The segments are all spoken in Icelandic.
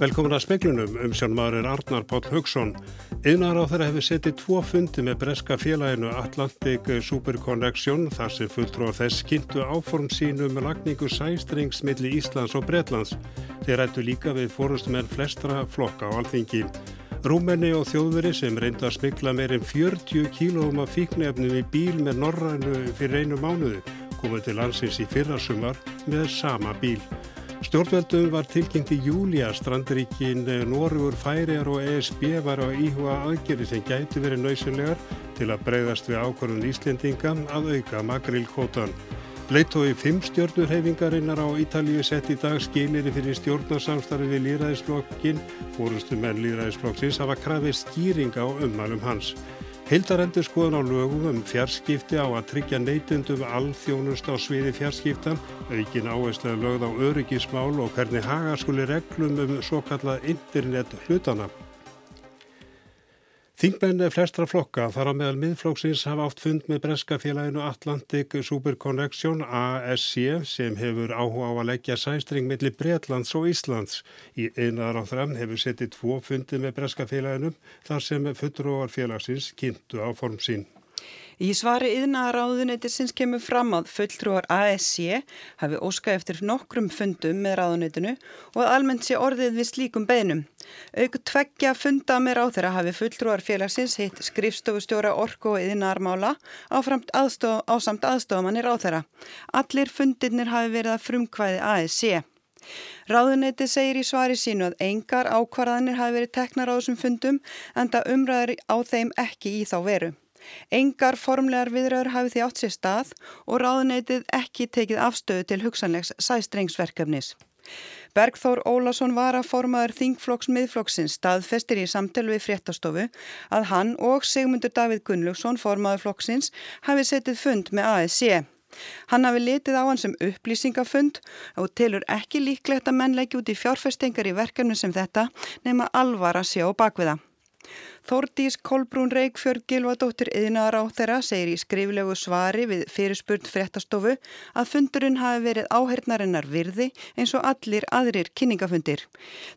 Velkomin að speklunum um sjónmaðurinn Arnar Páll Haugsson. Einar á þeirra hefur setið tvo fundi með breska félaginu Atlantic Super Connection þar sem fulltróð þess kynntu áform sínu með um lagningu sæstrings millir Íslands og Bretlands. Þeir rættu líka við fórustumenn flestra flokka á alþingi. Rúmenni og þjóðveri sem reynda að smikla meirinn 40 kílóum af fíknefnum í bíl með norrænu fyrir einu mánuðu komið til landsins í fyrrasumar með sama bíl. Stjórnveldum var tilkynnt í júli að strandaríkin Norrur, Færiar og ESB var á íhuga aðgerði sem gæti verið nöysunlegar til að breyðast við ákvörðun Íslendinga að auka makrilkvotan. Leittói fimm stjórnurhefingarinnar á Ítalíu sett í dag skilir fyrir stjórnarsamstarfi við Lýræðisflokkin. Fórustu menn Lýræðisflokksins hafa krafið skýring á ummælum hans. Hildarendur skoðun á lögum um fjarskipti á að tryggja neytundum alþjónust á sviði fjarskiptan, aukin áherslega lögð á öryggismál og hvernig haga skuli reglum um svo kallað internet hlutana. Þingmenn flestra flokka þar á meðal miðflóksins hafa átt fund með breska félaginu Atlantic Super Connection ASC sem hefur áhuga á að leggja sæstring millir Breitlands og Íslands. Í einar á þrann hefur settið tvo fundi með breska félaginu þar sem fullróar félagsins kynntu á form sín. Í svari yðnaðaráðuneytisins kemur fram að fulltrúar ASC hafi óska eftir nokkrum fundum með ráðuneytinu og almennt sé orðið við slíkum beinum. Auku tveggja funda með ráðherra hafi fulltrúar félagsins hitt skrifstofustjóra orku og yðnaðarmála á samt aðstofamanni ráðherra. Allir fundirnir hafi verið að frumkvæði ASC. Ráðuneyti segir í svari sínu að engar ákvarðanir hafi verið teknar á þessum fundum en það umræður á þeim ekki í þá veru. Engar formlegar viðröður hafi því átt sér stað og ráðuneytið ekki tekið afstöðu til hugsanlegs sæstrengsverkefnis. Bergþór Ólason var að formaður Þingflokks miðflokksins staðfestir í samtelu við fréttastofu að hann og Sigmundur Davíð Gunnlaugsson formaður flokksins hafi setið fund með ASC. Hann hafi litið á hann sem upplýsingafund og telur ekki líklegt að mennleiki út í fjárfestingar í verkefni sem þetta nema alvar að sjá bakviða. Þórdís Kolbrún Reykjörg Gilvadóttir yðnaðar á þeirra segir í skriflegu svari við fyrirspurn fréttastofu að fundurinn hafi verið áhernarinnar virði eins og allir aðrir kynningafundir.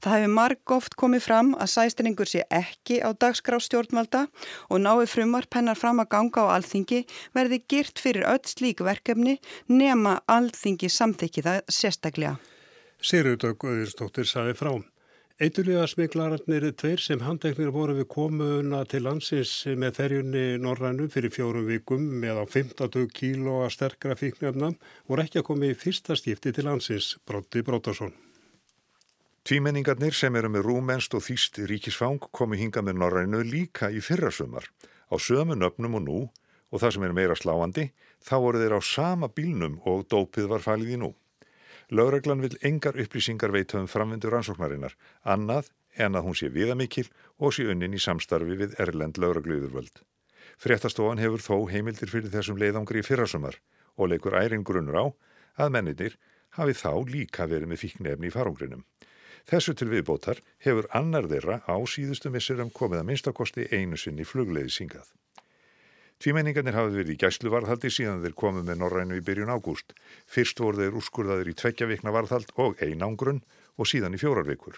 Það hefur marg oft komið fram að sæstringur sé ekki á dagskrá stjórnvalda og nái frumar pennar fram að ganga á alþingi verði girt fyrir öll slík verkefni nema alþingi samþykki það sérstaklega. Sigurður Guðinsdóttir saði frám. Eitulíða smiklararnir tveir sem handeknir voru við komuna til landsins með ferjunni Norrænu fyrir fjórum vikum með á 15 kílóa sterkra fíknefna voru ekki að komi í fyrsta stífti til landsins, Brótti Brótarsson. Tvímenningarnir sem eru með rúmenst og þýst ríkisfang komi hinga með Norrænu líka í fyrrasumar á sömu nöfnum og nú og það sem er meira sláandi þá voru þeir á sama bílnum og dópið var falið í nú. Lögreglan vil engar upplýsingar veita um framvindur ansóknarinnar, annað en að hún sé viðamikil og sé unnin í samstarfi við Erlend lögregluðurvöld. Fréttastofan hefur þó heimildir fyrir þessum leiðangri í fyrrasumar og leikur ærin grunnur á að mennitir hafi þá líka verið með fíknefni í farungrinum. Þessu til viðbótar hefur annar þeirra á síðustu missurum komið að minnstakosti einu sinni flugleiði syngað. Tvímenningarnir hafði verið í gæsluvarðhaldi síðan þeir komið með Norrænu í byrjun ágúst. Fyrst voru þeir úrskurðaður í tveggjavikna varðhald og einangrun og síðan í fjórarvikur.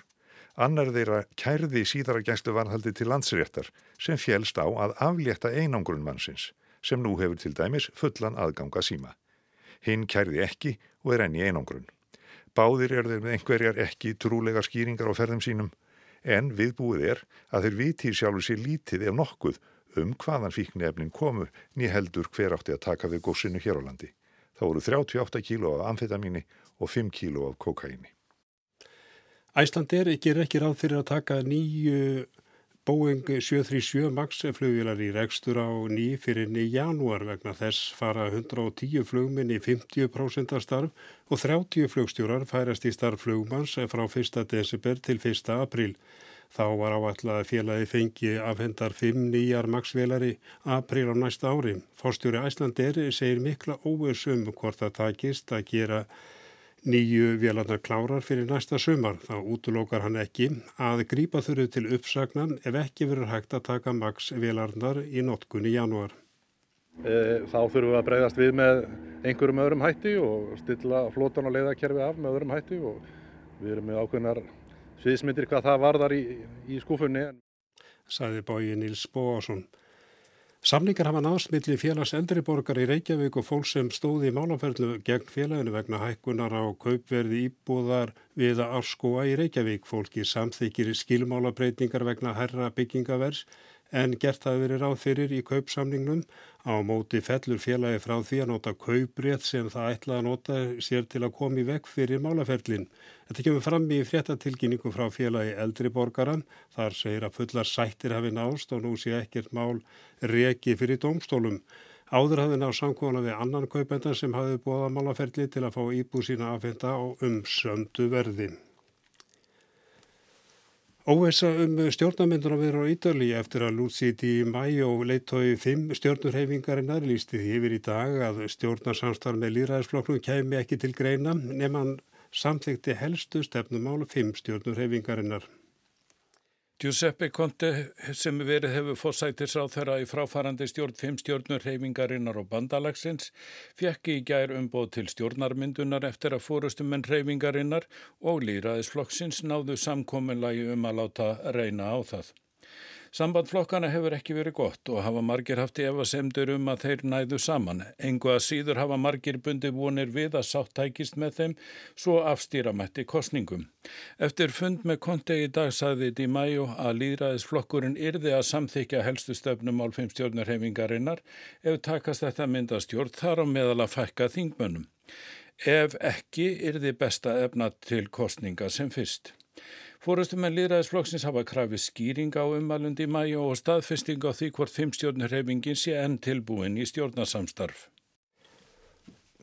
Annar þeirra kærði síðara gæsluvarðhaldi til landsréttar sem fjelst á að aflétta einangrun mannsins sem nú hefur til dæmis fullan aðganga síma. Hinn kærði ekki og er enni einangrun. Báðir er þeir með einhverjar ekki trúlega skýringar á ferðum sínum en viðbúið er að þeir viti sjálfur sér lítið ef nokkuð um hvaðan fíknefnin komu ný heldur hver átti að taka við góðsinu hér á landi. Það voru 38 kíló af amfetamíni og 5 kíló af kokaini. Æslandir ger ekki ráð fyrir að taka nýju Boeing 737 MAX flugvilar í rekstur á ný fyrir ný janúar vegna þess fara 110 flugminn í 50% af starf og 30 flugstjórar færast í starf flugmanns frá 1. desember til 1. april. Þá var áallega að félagi fengi afhendar fimm nýjar maksvelari april á næsta ári. Fórstjóri Æslanderi segir mikla óversum hvort það takist að gera nýju vélarnar klárar fyrir næsta sumar. Þá útlokar hann ekki að grípa þurru til uppsagnan ef ekki verður hægt að taka maksvelarnar í notkun í janúar. Þá þurfum við að breyðast við með einhverjum öðrum hætti og stilla flótan og leiðakerfi af með öðrum hætti og við erum með ákveðnar sviðsmyndir hvað það varðar í, í skúfunni. Saði bóji Níls Bóásson. Samlingar hafa náðsmiðli félags eldriborgar í Reykjavík og fólk sem stóði í málaferðlu gegn félaginu vegna hækkunar á kaupverði íbúðar við að afskóa í Reykjavík. Fólki samþykir skilmálabreitingar vegna herra byggingavers en gert það verið ráð fyrir í kaupsamningnum. Á móti fellur félagi frá því að nota kauprétt sem það ætlaði að nota sér til að koma í vekk fyrir málaferlin. Þetta kemur fram í fréttatilkynningu frá félagi eldri borgaran. Þar segir að fullar sættir hafi nást og nú sé ekkert mál reki fyrir domstólum. Áður hafi náð samkóla við annan kaupendan sem hafi búið að málaferli til að fá íbú sína aðfenda á umsöndu verðin. Óveisa um stjórnarmyndur að vera á Ídali eftir að Lútsíti í mæ og leittói fimm stjórnurhefingarinnar lísti því yfir í dag að stjórnarsamstarf með líraðisflokknum kemi ekki til greina nema hann samþekti helstu stefnumál fimm stjórnurhefingarinnar. Giuseppe Conte sem verið hefur fórsættis á þeirra í fráfarandi stjórn 5 stjórnur reyfingarinnar og bandalagsins fekk í gær umbóð til stjórnarmyndunar eftir að fórustumenn reyfingarinnar og líraðisflokksins náðu samkominlagi um að láta reyna á það. Sambandflokkana hefur ekki verið gott og hafa margir haft efasemdur um að þeir næðu saman. Engu að síður hafa margir bundi vonir við að sáttækist með þeim svo afstýramætti kostningum. Eftir fund með konti í dag saði Di Maio að líðræðisflokkurinn yrði að samþykja helstu stöfnum álfeimstjórnarhefingarinnar ef takast þetta myndastjórn þar á meðal að fækka þingmönnum. Ef ekki yrði besta efna til kostninga sem fyrst. Fórustum en líðræðisflokksins hafa krafið skýring á umalundi mæju og staðfesting á því hvort fimmstjórnurheifingin sé enn tilbúin í stjórnarsamstarf.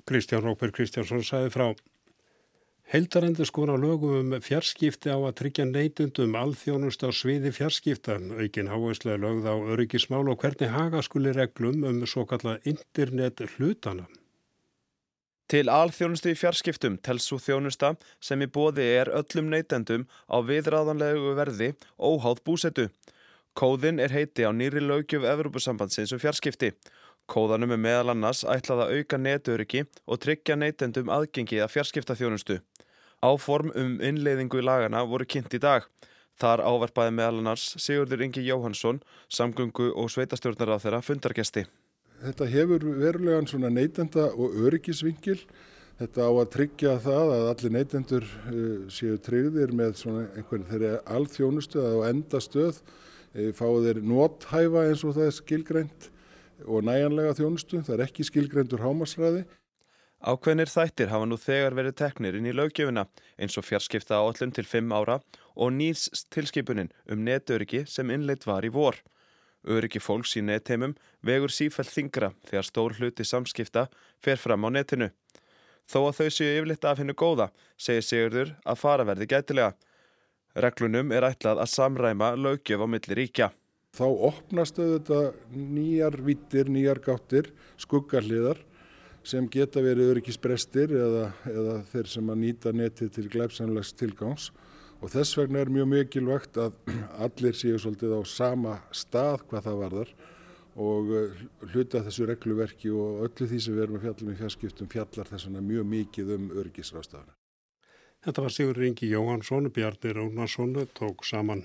Kristján Róper Kristjánsson sagði frá Heildarendur skora lögum um fjarskipti á að tryggja neytundum alþjónust á sviði fjarskiptan, aukin háauslega lögð á öryggismál og hvernig haga skuli reglum um svo kalla internet hlutana. Til alþjónustu í fjarskiptum telst svo þjónusta sem í bóði er öllum neytendum á viðráðanlegu verði óháð búsetu. Kóðin er heiti á nýri lögjöf Evropasambandsins um fjarskipti. Kóðanum er meðal annars ætlað að auka netöryggi og tryggja neytendum aðgengi að fjarskiptaþjónustu. Áform um innleiðingu í lagana voru kynnt í dag. Þar áverpaði meðal annars Sigurður Ingi Jóhansson, samgöngu og sveitastjórnar á þeirra fundargesti. Þetta hefur verulegan svona neytenda og öryggisvingil. Þetta á að tryggja það að allir neytendur uh, séu tryggðir með svona einhverju þeirri alþjónustu að á enda stöð uh, fáið þeir nóthæfa eins og það er skilgrænt og næjanlega þjónustu. Það er ekki skilgræntur hámasræði. Ákveðnir þættir hafa nú þegar verið teknir inn í löggjöfuna eins og fjarskipta áallum til 5 ára og nýs tilskipunin um netöryggi sem innleitt var í vor. Öryggi fólks í netteimum vegur sífæll þingra þegar stór hluti samskipta fer fram á netinu. Þó að þau séu yfirleitt af hennu góða, segir Sigurður að fara verði gætilega. Reglunum er ætlað að samræma lögjöf á milli ríkja. Þá opnast auðvitað nýjar vittir, nýjar gáttir, skuggarliðar sem geta verið öryggisbrestir eða, eða þeir sem að nýta netið til glæpsanlegs tilgangs og þess vegna er mjög mikilvægt að allir séu svolítið á sama stað hvað það varðar og eh, hluta þessu regluverki og öllu því sem við erum að fjalla með fjarskiptum fjallar þessuna mjög mikið um örgisrástafana. Þetta var Sigur Ringi Jóhansson, Bjarni Rónarsson tók saman.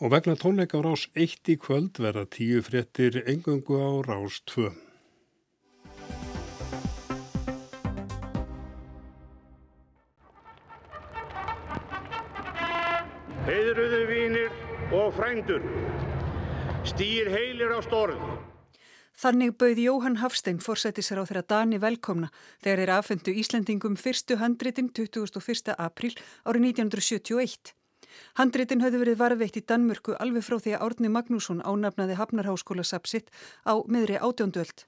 Og vegna tónleika á rás 1 í kvöld verða tíu fréttir engungu á rás 2. Heiðruðu vínir og frændur, stýr heilir á storð. Þannig bauð Jóhann Hafstein fórsættisar á þeirra Dani velkomna þegar þeir aðfendu Íslandingum fyrstu handritin 21. apríl árið 1971. Handritin höfðu verið varveitt í Danmörku alveg frá því að Árni Magnússon ánafnaði Hafnarháskóla sapsitt á meðri átjóndöld.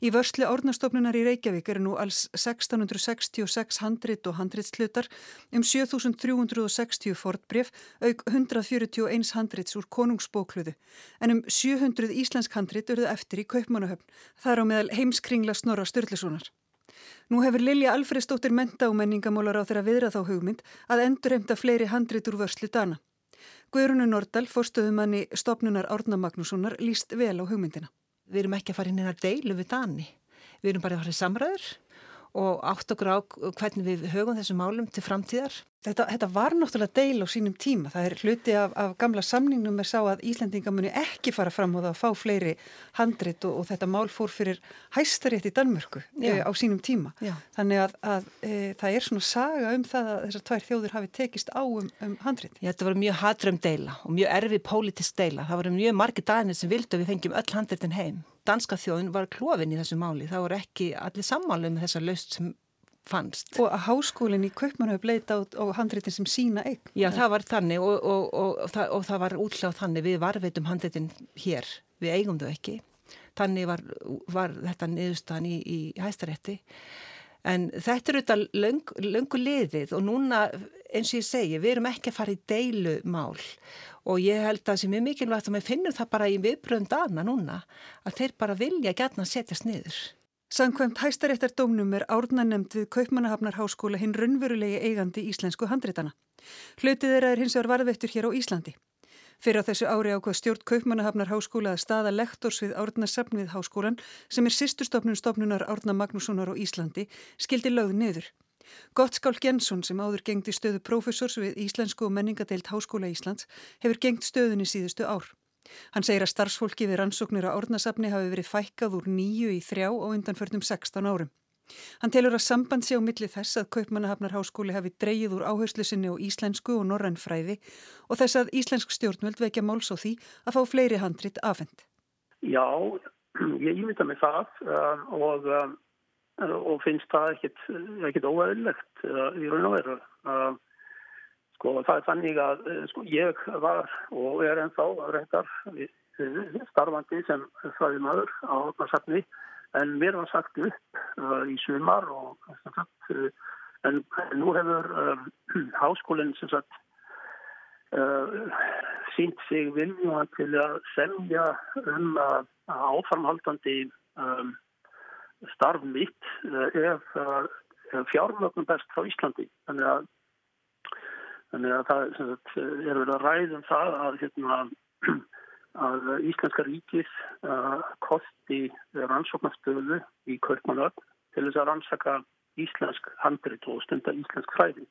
Í vörslu árnastofnunar í Reykjavík eru nú alls 1666 handrit og handritslutar um 7360 fortbref auk 141 handrits úr konungsbókluðu en um 700 íslensk handrit eruðu eftir í Kaupmannahöfn þar á meðal heimskringla Snorra Sturlusonar. Nú hefur Lilja Alfredsdóttir menta og menningamólar á þeirra viðra þá hugmynd að endurheimta fleiri handrit úr vörslu dana. Guðrunu Nordal, fórstöðumanni stopnunar Árna Magnússonar, líst vel á hugmyndina. Við erum ekki að fara inn í það deilu við Dani. Við erum bara að fara í samræður og átt okkur á hvernig við höfum þessum málum til framtíðar. Þetta, þetta var náttúrulega deil á sínum tíma. Það er hluti af, af gamla samningnum er sá að Íslandinga muni ekki fara fram og það að fá fleiri handrit og, og þetta mál fór fyrir hæstarétt í Danmörku e, á sínum tíma. Já. Þannig að, að e, það er svona saga um það að þessar tvær þjóður hafi tekist á um, um handrit. Já, þetta var mjög hatrum deila og mjög erfi pólitisk deila. Það voru mjög margi daginir sem vildu að við fengjum öll handritin heim. Danska þjóðin var klófin í þessu máli. Það voru ekki allir sammálu með þessa laust sem fannst. Og háskólinn í Kaupmannhauð bleita á, á handreitin sem sína eign. Já, það var þannig og, og, og, það, og það var útláð þannig við varveitum handreitin hér, við eigum þau ekki. Þannig var, var þetta niðurstaðan í, í hæstarétti. En þetta er auðvitað löng, löngu liðið og núna eins og ég segi, við erum ekki að fara í deilumál og ég held að það sem er mikilvægt að við finnum það bara í viðbröndana núna að þeir bara vilja gætna að setjast niður. Sankvæmt hæstaréttardómnum er árna nefnd við Kaupmannahafnarháskóla hinn runnverulegi eigandi íslensku handritana. Hlutið þeirra er hins vegar varðveittur hér á Íslandi. Fyrir á þessu ári ákvað stjórn Kaupmannahafnarháskóla að staða lektors við árna safn við háskólan sem er sýstustofnun stofnunar árna Magnússonar á Íslandi skildi lögð niður. Gottskál Jensson sem áður gengdi stöðu prófessors við Íslensku og menningadeilt Háskóla Íslands hefur gengt stöðunni síðustu ár. Hann segir að starfsfólki við rannsóknir á orðnasafni hafi verið fækkað úr nýju í þrjá og undanförnum 16 árum. Hann telur að samband sé á milli þess að Kaupmannahafnar háskóli hafi dreyið úr áherslu sinni á íslensku og norrannfræði og þess að íslensk stjórnvöld vekja máls á því að fá fleiri handrit afhend. Já, ég ímynda mig það uh, og, uh, og finnst það ekkit óæðilegt uh, í raun og veru. Sko það er þannig að eh, sko, ég var og er ennþá reyndar starfandi sem fræði maður á orðnarsafni en mér var sagt upp uh, í sumar og sagt, uh, en nú hefur uh, háskólinn sem sagt sínt sig vilja til að semja um að áfarmhaldandi um, starf mitt ef fjármögnum best frá Íslandi. Þannig að Þannig að það sagt, er verið að ræðum það að, hérna, að Íslenska ríkis uh, kosti rannsóknastöðu í Kaupmannöfn til þess að rannsaka íslensk handrit og stunda íslensk fræði.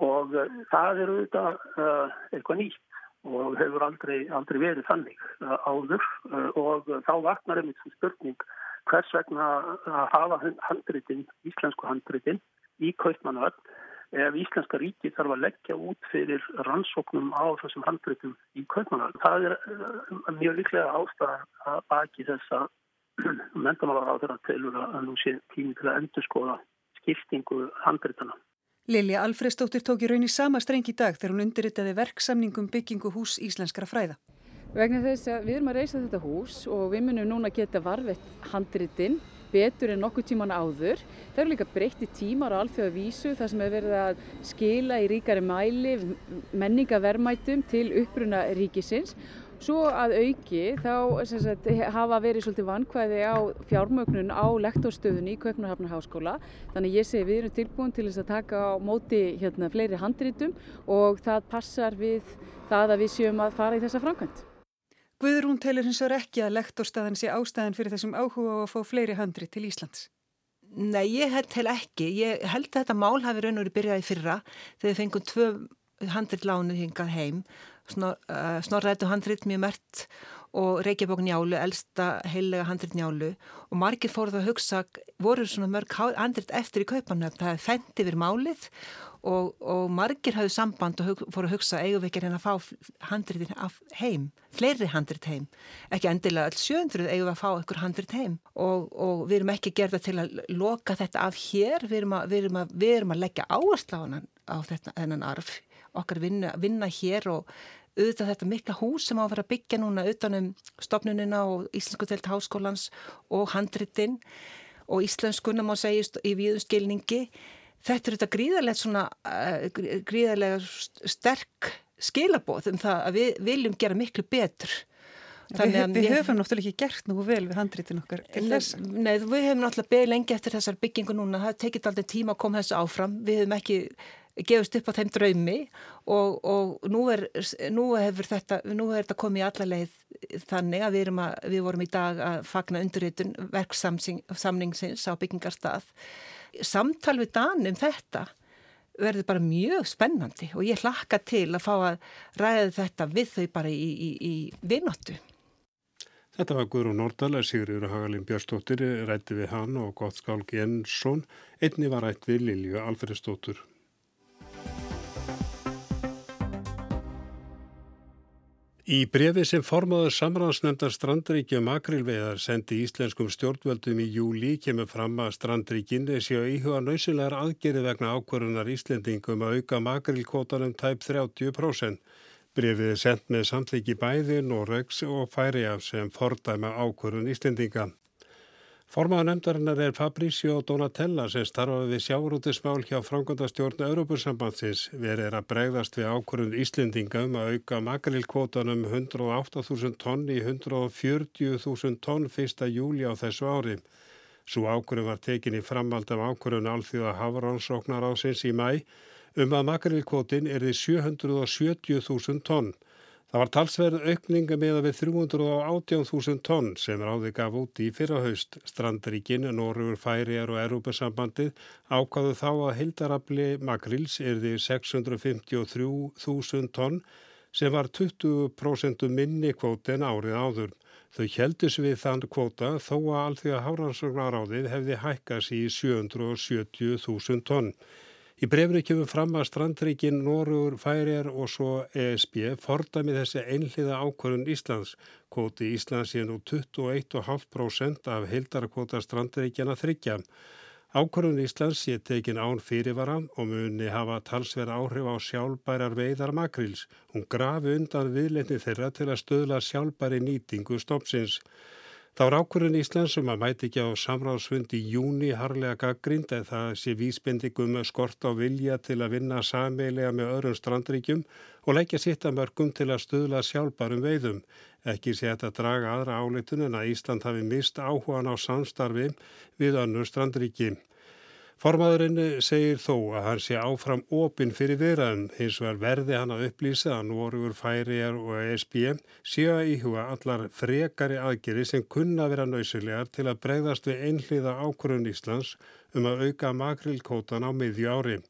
Og uh, það er auðvitað uh, eitthvað nýtt og hefur aldrei, aldrei verið þannig áður og þá vaknar einmitt sem spurning hvers vegna að hafa handritin, íslensku handritin í Kaupmannöfn ef Íslenska ríki þarf að leggja út fyrir rannsóknum á þessum handbreytum í kaupmannar. Það er eh, mjög líklega ástæðan að baki þess að mendamálar á þeirra telur að nú sé tími til að endur skoða skiptingu handbreytana. Lilja Alfredsdóttir tók í raun í sama streng í dag þegar hún undirritaði verksamningum byggingu hús íslenskara fræða. Vegna þess að við erum að reysa þetta hús og við munum núna geta varvett handritin betur en nokkuð tíman áður. Það eru líka breytti tímar á alþjóða vísu þar sem hefur verið að skila í ríkari mæli menningavermætum til uppruna ríkisins. Svo að auki þá sagt, hafa verið svolítið vankvæði á fjármögnun á lektorstöðunni í Kaupnarhafna háskóla. Þannig ég segi við erum tilbúin til þess að taka á móti hérna, fleiri handrítum og það passar við það að við séum að fara í þessa framkvæmt. Guðrún telur hins vegar ekki að lektorstaðan sé ástæðan fyrir þessum áhuga á að fá fleiri handri til Íslands. Nei, ég held ekki. Ég held að þetta mál hafi raun og verið byrjaði fyrra þegar við fengum tvö handrit lánuð hingað heim. Uh, Snorrætu handrit mjög mert og Reykjavík njálu, elsta heilega handrit njálu. Og margir fóruð að hugsa, voru svona mörg handrit eftir í kaupanöfn, það hefði fendt yfir málið og, og margir hafðu samband og hug, fóru að hugsa eigum við ekki reyna að fá handritin heim, fleiri handrit heim? Ekki endilega alls 700 eigum við að fá einhver handrit heim? Og, og við erum ekki gerða til að loka þetta af hér, við erum að, við erum að, við erum að leggja áherslu á, á þetta, þennan arf, okkar vinna, vinna hér og auðvitað þetta mikla hús sem á að vera að byggja núna utanum stopnunina og Íslensku telt háskólans og handritin og íslenskunna má segjast í viðskilningi þetta er þetta gríðarlega svona uh, gríðarlega sterk skilabóð um það að við viljum gera miklu betur. Við, við höfum náttúrulega ekki gert nú vel við handrítin okkar til þess. Nei, við höfum náttúrulega beð lengi eftir þessar byggingu núna, það tekit aldrei tíma að koma þessu áfram, við höfum ekki gefist upp á þeim draumi og, og nú, er, nú hefur þetta, þetta komið í alla leið þannig að við, að við vorum í dag að fagna undirritun verksamningsins á byggingarstað. Samtal við Dan um þetta verður bara mjög spennandi og ég hlakka til að fá að ræða þetta við þau bara í, í, í vinottu. Þetta var Guðrún Nordalega, Sigriður Hagalín Björnstóttir, rætti við hann og Gottskálk Jensson, einni var rætt við Lilju Alfredsdóttur. Í brefi sem formaður samráðsnefndar strandríkja makrilveðar sendi íslenskum stjórnvöldum í júli kemur fram að strandríkinni séu íhuga nöysilegar aðgerið vegna ákvörunar Íslendingum að auka makrilkvotanum tæp 30%. Brefið er sendt með samtliki bæði, Noregs og Færiaf sem fordæma ákvörun Íslendinga. Formaða nefndarinnar er Fabrício Donatella sem starfaði við sjáurútismál hjá frangundastjórnu Európusambandsins. Verið er að bregðast við ákvörðun Íslendinga um að auka makarilkvotanum 108.000 tonn í 140.000 tonn 1. júli á þessu ári. Svo ákvörðun var tekinni framald af ákvörðun alþjóða Havaránsóknar ásins í mæ um að makarilkvotin er því 770.000 tonn. Það var talsverð aukninga með að við 318.000 tonn sem ráði gaf út í fyrrahaust. Strandaríkin, Norrur, Færiar og Erúpesambandið ákvaðu þá að hildarafli makrils er því 653.000 tonn sem var 20% minni kvóti en árið áður. Þau heldus við þann kvóta þó að allþjóða háransognaráðið hefði hækkast í 770.000 tonn. Í brefri kemur fram að strandreikin Norur, Færiar og svo ESB fordami þessi einhliða ákvörðun Íslands. Kvoti Íslands er nú 21,5% af heildarakvota strandreikjana þryggja. Ákvörðun Íslands sé tekin án fyrirvara og muni hafa talsverð áhrif á sjálfbærar veiðar makrils. Hún grafi undan viðletni þeirra til að stöðla sjálfbæri nýtingu stopsins. Þá er ákvörðun Íslands um að mæti ekki á samráðsfund í júni harlega gaggrind eða það sé vísbendingum skort á vilja til að vinna sameilega með öðrum strandríkjum og leggja sitt að mörgum til að stuðla sjálfbarum veiðum. Ekki sé þetta draga aðra áleitun en að Ísland hafi mist áhugan á samstarfi við önnur strandríki. Formaðurinn segir þó að hann sé áfram opinn fyrir viðræðum hins vegar verði hann að upplýsa að Norgur, Færiar og ESB séu að íhuga allar frekari aðgeri sem kunna vera nöysulegar til að bregðast við einhliða ákvörðun Íslands um að auka makrilkótan á miðju ári.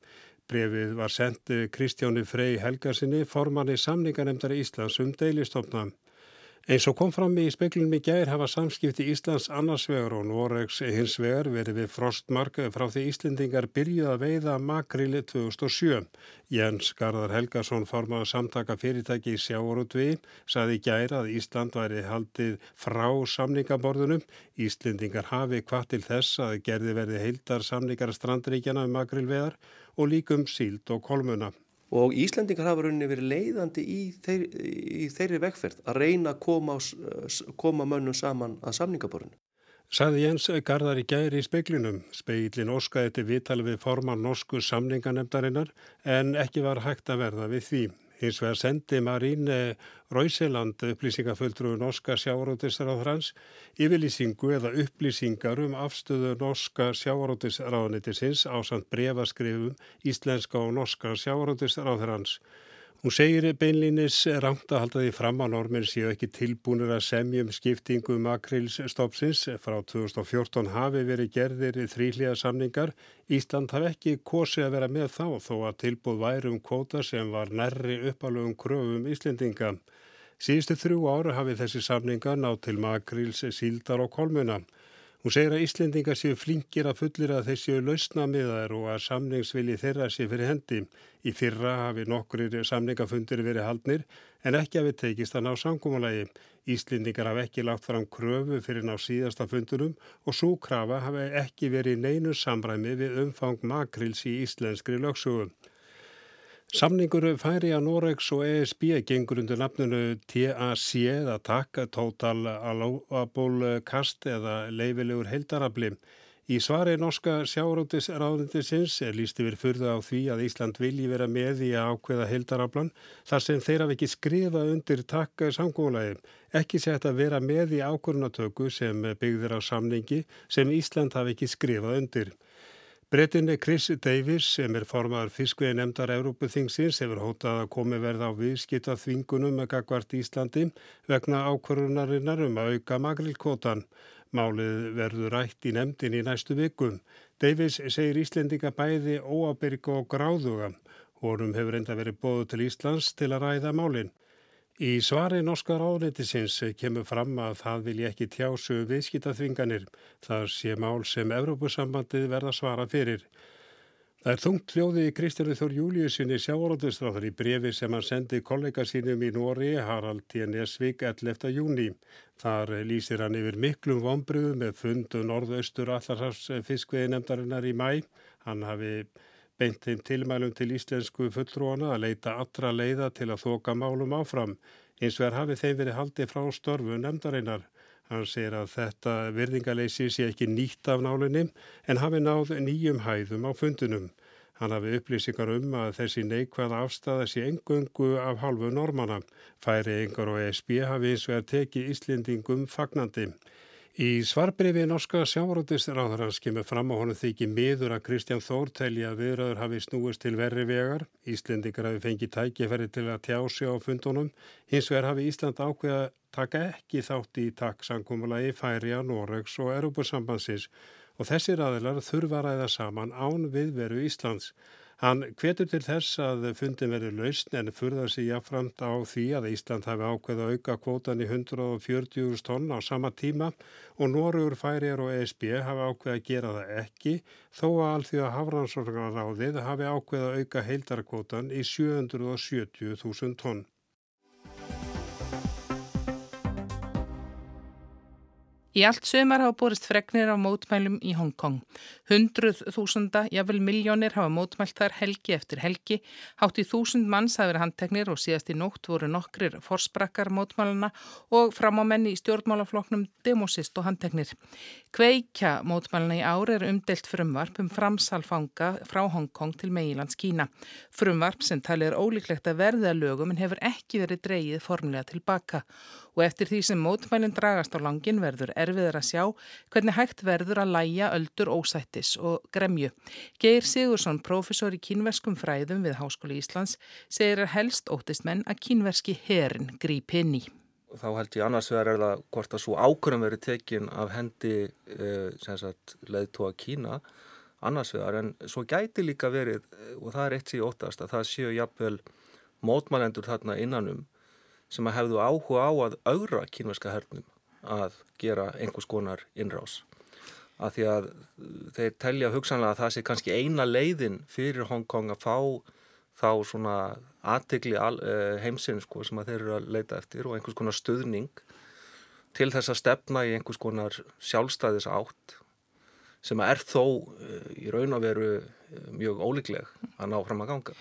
Brefið var sendið Kristjáni Frey Helgarsinni, formanni samningarnemdari Íslands um deilistofna. Eins og kom fram í speklunum í gær hafa samskipti Íslands annarsvegar og Noregs hins vegar verið við frostmark frá því Íslendingar byrjuð að veiða makrili 2007. Jens Garðar Helgason formaði samtaka fyrirtæki í sjáorútvi saði í gær að Ísland væri haldið frá samningaborðunum. Íslendingar hafi hvað til þess að gerði verði heildar samningar strandríkjana um makrilveðar og líkum síld og kolmuna og Íslendingar hafa rauninni verið leiðandi í, þeir, í þeirri vegferð að reyna að koma, koma mönnum saman að samningaborinu. Saði Jens Garðar í gæri í speiklinum. Speilin óskaði til viðtali við forman norsku samninganemdarinnar en ekki var hægt að verða við því. Hins vegar sendi Marín Rauseland upplýsingafulltrúi norska sjávarótisráðhrans yfirlýsingu eða upplýsingar um afstöðu norska sjávarótisráðnitisins á samt brefaskrifum íslenska og norska sjávarótisráðhrans. Hún segir beinlínis rangt að halda því fram að normin séu ekki tilbúinur að semjum skiptingu makrilsstopsins. Frá 2014 hafi verið gerðir þrýlíða samningar. Ísland hafi ekki kosið að vera með þá þó að tilbúð væri um kvóta sem var nærri uppalögum kröfum Íslendinga. Síðustu þrjú ára hafi þessi samninga nátt til makrils, síldar og kolmuna. Hún segir að Íslendingar séu flinkir að fullir að þeir séu lausnamiðar og að samningsvilji þeirra sé fyrir hendi. Í fyrra hafi nokkur samningafundir verið haldnir en ekki hafi tekist að ná samkómalagi. Íslendingar hafi ekki lagt fram kröfu fyrir ná síðasta fundurum og svo krafa hafi ekki verið neinu samræmi við umfang makrils í íslenskri lögsögum. Samningur færi að Noregs og ESB gengur undir nafnunu TAC eða TAC, Total Allowable Cast eða leifilegur heldarabli. Í svari norska sjárótisráðundisins er líst yfir fyrða á því að Ísland vilji vera með í að ákveða heldarablan þar sem þeir hafi ekki skrifa undir TAC samkólaði. Ekki sett að vera með í ákvörnatöku sem byggðir á samningi sem Ísland hafi ekki skrifað undir. Bretinni Chris Davis sem er formaður fiskvegi nefndar Európuþingsins hefur hótað að komi verða á viðskita þvingunum með gagvart Íslandi vegna ákvörunarinnar um að auka magrilkvotan. Málið verður rætt í nefndin í næstu vikum. Davis segir Íslendinga bæði óabyrg og gráðuga. Hórum hefur enda verið bóðu til Íslands til að ræða málinn. Í svari norska ráðnættisins kemur fram að það vilja ekki tjásu viðskitaþvinganir. Það sé mál sem Evrópusambandið verða svara fyrir. Það er þungt hljóði í Kristjánu Þór Júliusinni sjávaróttustráður í brefi sem hann sendi kollega sínum í Nóri, Harald T. Nesvík, 11. júni. Þar lýsir hann yfir miklum vonbröðu með fundu norðaustur allarsars fiskveið nefndarinnar í mæ. Hann hafi beint þeim tilmælum til íslensku fulltrúana að leita allra leiða til að þoka málum áfram. Eins og er hafið þeim verið haldið frá störfu nefndarinnar. Hann segir að þetta virðingaleysi sé ekki nýtt af nálinni en hafi náð nýjum hæðum á fundunum. Hann hafi upplýsingar um að þessi neikvæða afstæða sé engöngu af halvu normana. Færi yngar og ESB hafi eins er tekið Íslendingum fagnandi. Í svarbrifi norska sjávaróttisráðarans kemur fram á honum þykji miður að Kristján Þór telja að viðraður hafi snúist til verri vegar. Íslendingar hafi fengið tækifæri til að tjási á fundunum. Hins vegar hafi Ísland ákveða taka ekki þátt í takksankumulagi Færiða, Noregs og Europasambansins og þessir aðilar þurfa að ræða saman án viðveru Íslands. Hann hvetur til þess að fundin verður lausn en furðar sig jáframt á því að Ísland hafi ákveð að auka kvótan í 140.000 tonn á sama tíma og Norður, Færiðar og ESB hafi ákveð að gera það ekki þó að allþjóða hafransorgaráðið hafi ákveð að auka heildarkvótan í 770.000 tonn. Í allt sömar hafa borist fregnir af mótmælum í Hongkong. Hundruð þúsunda, jável miljónir hafa mótmælt þar helgi eftir helgi. Hátt í þúsund manns hafa verið handteknir og síðast í nótt voru nokkrir forsprakkar mótmæluna og fram á menni í stjórnmálafloknum demosist og handteknir. Kveikja mótmæluna í ári er umdelt frumvarp um framsalfanga frá Hongkong til Meilands Kína. Frumvarp sem talið er ólíklegt að verða lögum en hefur ekki verið dreyið formlega tilbaka og eftir því sem mótmælinn dragast á langin verður erfiður að sjá hvernig hægt verður að læja öldur ósættis og gremju. Geir Sigursson, profesor í kínverskum fræðum við Háskóli Íslands, segir að helst óttist menn að kínverski herin gríp hinn í. Þá held ég annars vegar er það hvort að svo ákvörðum verið tekin af hendi eh, leðtóa Kína annars vegar en svo gæti líka verið og það er eitt síðan óttast að það séu jafnvel mótmælendur þarna innanum sem að hefðu áhuga á að augra kínverska hernum að gera einhvers konar innrás. Af því að þeir telja hugsanlega að það sé kannski eina leiðin fyrir Hongkong að fá þá svona aðtegli eh, heimsinn sko, sem að þeir eru að leita eftir og einhvers konar stuðning til þess að stefna í einhvers konar sjálfstæðis átt sem er þó eh, í raun að veru mjög ólíkleg að ná fram að ganga.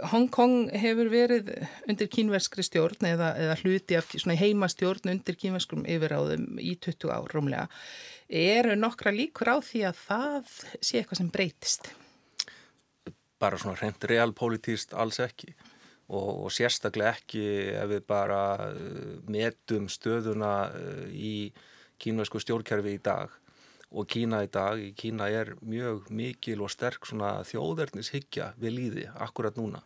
Hongkong hefur verið undir kínverskri stjórn eða, eða hluti af heimastjórn undir kínverskum yfiráðum í 20 ár rómlega. Eru nokkra líkur á því að það sé eitthvað sem breytist? Bara svona hreint realpolitíst alls ekki og, og sérstaklega ekki ef við bara uh, metum stöðuna uh, í kínversku stjórnkerfi í dag og Kína í dag, Kína er mjög mikil og sterk svona þjóðverðnishyggja við líði akkurat núna.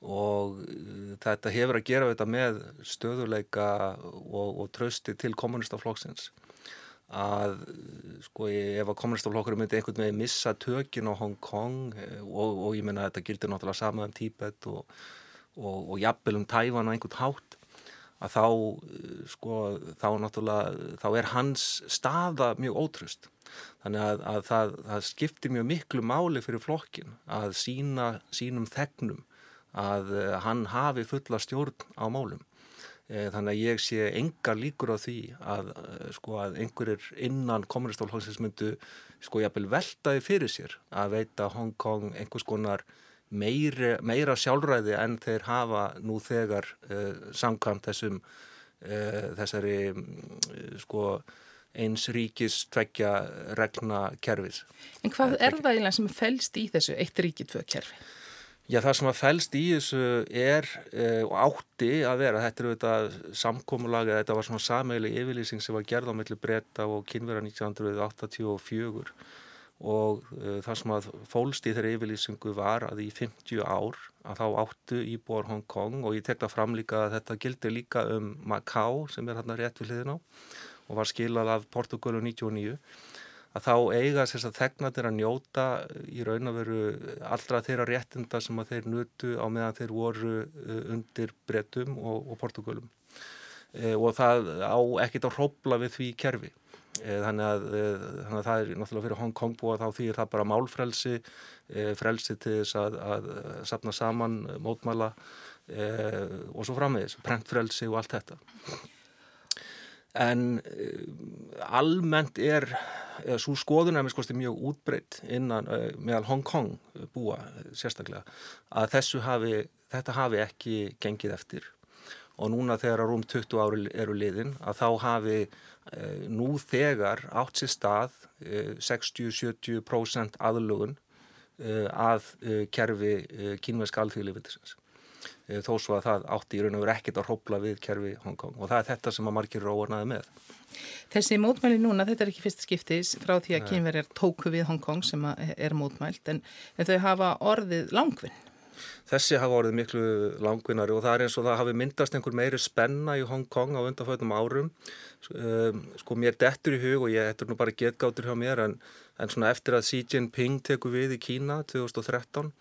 Og uh, þetta hefur að gera þetta með stöðuleika og, og trösti til kommunistaflokksins að sko ef að kommunistaflokkur myndi einhvern veginn missa tökin á Hong Kong eh, og, og ég menna þetta gildir náttúrulega sama um Tíbet og, og jafnvel um Tævan á einhvern hátt að þá eh, sko þá náttúrulega þá er hans staða mjög ótröst þannig að, að það, það skiptir mjög miklu máli fyrir flokkin að sína sínum þegnum að uh, hann hafi fulla stjórn á málum. E, þannig að ég sé engar líkur á því að sko að einhverjir innan kommunistálhóðsins myndu sko jafnvel veltaði fyrir sér að veita Hong Kong einhvers konar meiri, meira sjálfræði en þeir hafa nú þegar uh, samkvæmt þessum uh, þessari uh, sko eins ríkis tveggja regna kerfis. En hvað er það eiginlega sem fælst í þessu eitt ríkið tvö kerfi? Já, það sem að fælst í þessu er og átti að vera, þetta eru þetta samkómulagi, þetta var svona sameigli yfirlýsing sem var gerð á melli breyta og kynvera 1984 og uh, það sem að fólst í þeirri yfirlýsingu var að í 50 ár að þá áttu íbúar Hong Kong og ég tekta fram líka að þetta gildi líka um Macau sem er hérna rétt við hliðin á og var skilað af Portugalu 99 að þá eiga þess að þegnatir að njóta í raun að veru allra þeirra réttinda sem að þeir nutu á meðan þeir voru uh, undir brettum og, og Portugalum e, og það á ekkit að hrópla við því kerfi. Eh, þannig að, eh, þannig að það er náttúrulega fyrir Hong Kong búa þá því er það bara málfrelsi, eh, frelsi til þess að, að sapna saman, mótmæla og svo framvegis, prentfrelsi og allt þetta. En almennt er, svo skoðun er með skoðst mjög útbreytt innan meðal Hong Kong búa sérstaklega, að hafi, þetta hafi ekki gengið eftir og núna þegar að rúm 20 ári eru liðin að þá hafi Eh, nú þegar átt sér stað 60-70% eh, aðlugun eh, að kerfi kínveska alþjóðlífittisins þó svo að það átti í raun og veru ekkert að hrópla við kerfi Hongkong og það er þetta sem að margir róarnaði með. Þessi mótmæli núna, þetta er ekki fyrst skiptis frá því að kínverjar tóku við Hongkong sem er mótmælt en, en þau hafa orðið langvinn. Þessi hafa orðið miklu langvinnari og það er eins og það hafi myndast einhver meiri spenna í Hong Kong á undanfötum árum. Um, sko mér dettur í hug og ég, þetta er nú bara getgáttur hjá mér en, en svona eftir að Xi Jinping teku við í Kína 2013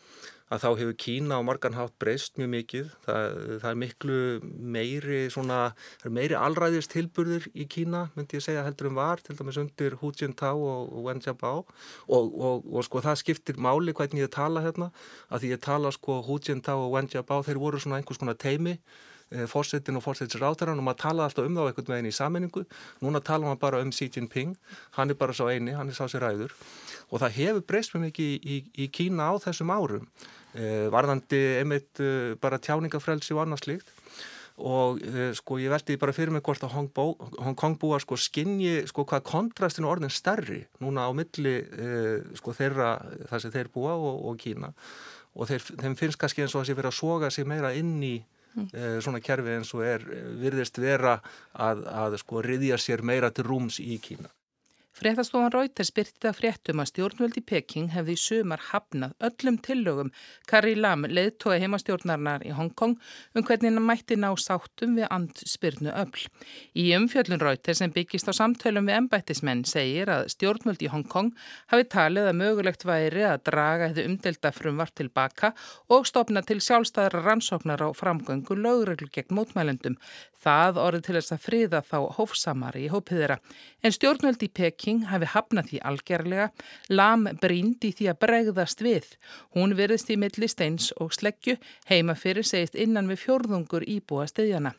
að þá hefur Kína á marganhátt breyst mjög mikið. Það, það er miklu meiri, meiri alræðist tilburður í Kína, myndi ég segja, heldur um var, til dæmis undir Hu Jintao og Wen Jiabao. Og, og, og sko það skiptir máli hvernig ég tala hérna, að því ég tala sko Hu Jintao og Wen Jiabao, þeir voru svona einhvers konar teimi Eh, fórsetin og fórsetisrátaran og maður talaði alltaf um þá einhvern veginn í sammenningu núna tala maður bara um Xi Jinping. Hann er bara svo eini, hann er sá sér ræður. Og það hefur breyst mjög mikið í, í, í Kína á þessum árum varðandi einmitt eh, bara tjáningafrelsi og annað slíkt og eh, sko ég veldi bara fyrir mig hvort að Hong, Kong búa sko skinni sko hvað kontrastinu orðin stærri núna á milli eh, sko þeirra þar sem þeir búa og, og Kína og þeir, þeim finnst kannski eins og að sé verið að soga sig meira inn í mm. svona kerfi eins og er virðist vera að, að sko riðja sér meira til rúms í Kína. Fréttastofan Reuters byrtið að fréttum að stjórnvöldi Peking hefði í sumar hafnað öllum tillögum Kari Lam leðtói heimastjórnarnar í Hongkong um hvernig hann mætti ná sáttum við andspyrnu öll. Í umfjöllun Reuters sem byggist á samtölum við embættismenn segir að stjórnvöldi í Hongkong hafi talið að mögulegt væri að draga hefði umdelta frumvart tilbaka og stopna til sjálfstæðra rannsóknar á framgöngu lögreglu gegn mótmælendum. Það orði til þess að friða þá hófsamari í hópið í Peking hafi hafnað því algerlega, lam bríndi því að bregðast við. Hún verðist í milli steins og sleggju, heima fyrir segist innan við fjórðungur íbúa stiðjana.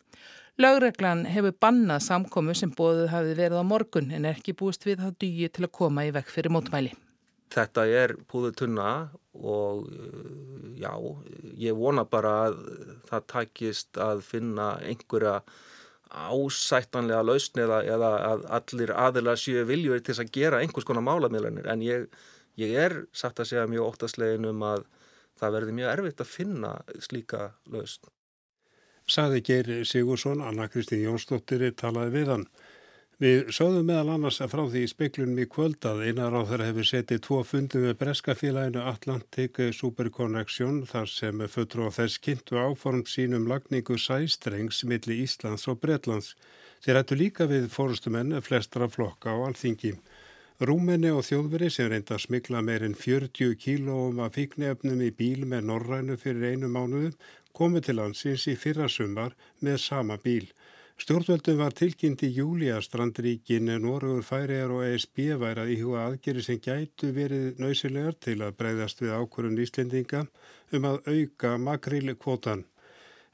Lögreglan hefur bannað samkomu sem bóðuð hafi verið á morgun en er ekki búist við það dýji til að koma í vekk fyrir mótmæli. Þetta er púðu tunna og uh, já, ég vona bara að það takist að finna einhverja ásættanlega lausni eða, eða að allir aðila séu viljur til að gera einhvers konar málamílanir en ég, ég er satt að segja mjög óttaslegin um að það verði mjög erfitt að finna slíka lausn. Saði Geir Sigursson, Anna Kristín Jónsdóttir talaði við hann. Við sáðum meðal annars að frá því speiklunum í kvöld að einar á þeirra hefur setið tvo fundum með breskafélaginu Atlantic Superconnection þar sem fötru á þess kynntu áform sínum lagningu sæstrengs milli Íslands og Bretlands. Þeir ættu líka við fórustumenn flestra flokka á alþingi. Rúmenni og þjóðveri sem reynda að smikla meirinn 40 kílóum af fíknefnum í bíl með norrænu fyrir einu mánuðu komu til landsins í fyrra sumar með sama bíl. Stjórnvöldum var tilkynnt í júli að strandríkin Norrögur Færiðar og ESB væri að íhuga aðgeri sem gætu verið nöysilegar til að breyðast við ákvörðun Íslendinga um að auka makrílkvotan.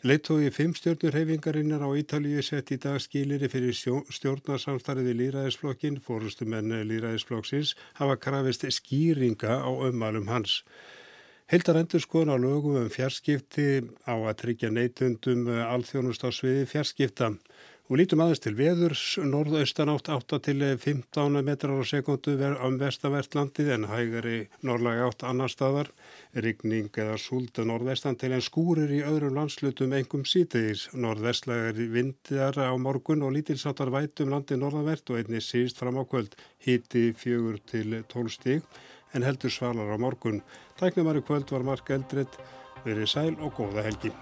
Leittói fimm stjórnurhefingarinnar á Ítalíu sett í dag skiliri fyrir stjórnarsamstarfiði Lýraðisflokkin, fórustumenn Lýraðisflokksins, hafa krafist skýringa á ömmalum hans. Heldar endur skoðun á lögum um fjarskipti á að tryggja neitundum alþjónust á sviði fjarskipta. Og lítum aðeins til veðurs, norðaustanátt 8 til 15 metrar á sekundu um vestavert landið en hægari norðlægi átt annar staðar, rigning eða súlda norðvestan til en skúrir í öðrum landslutum engum sítegis. Norðvestlægari vindar á morgun og lítilsáttar vætum landið norðavert og einni síst fram á kvöld híti fjögur til 12 stíg en heldur svalar á morgun. Tæknumari kvöld var Mark Eldred, verið sæl og góða helgi.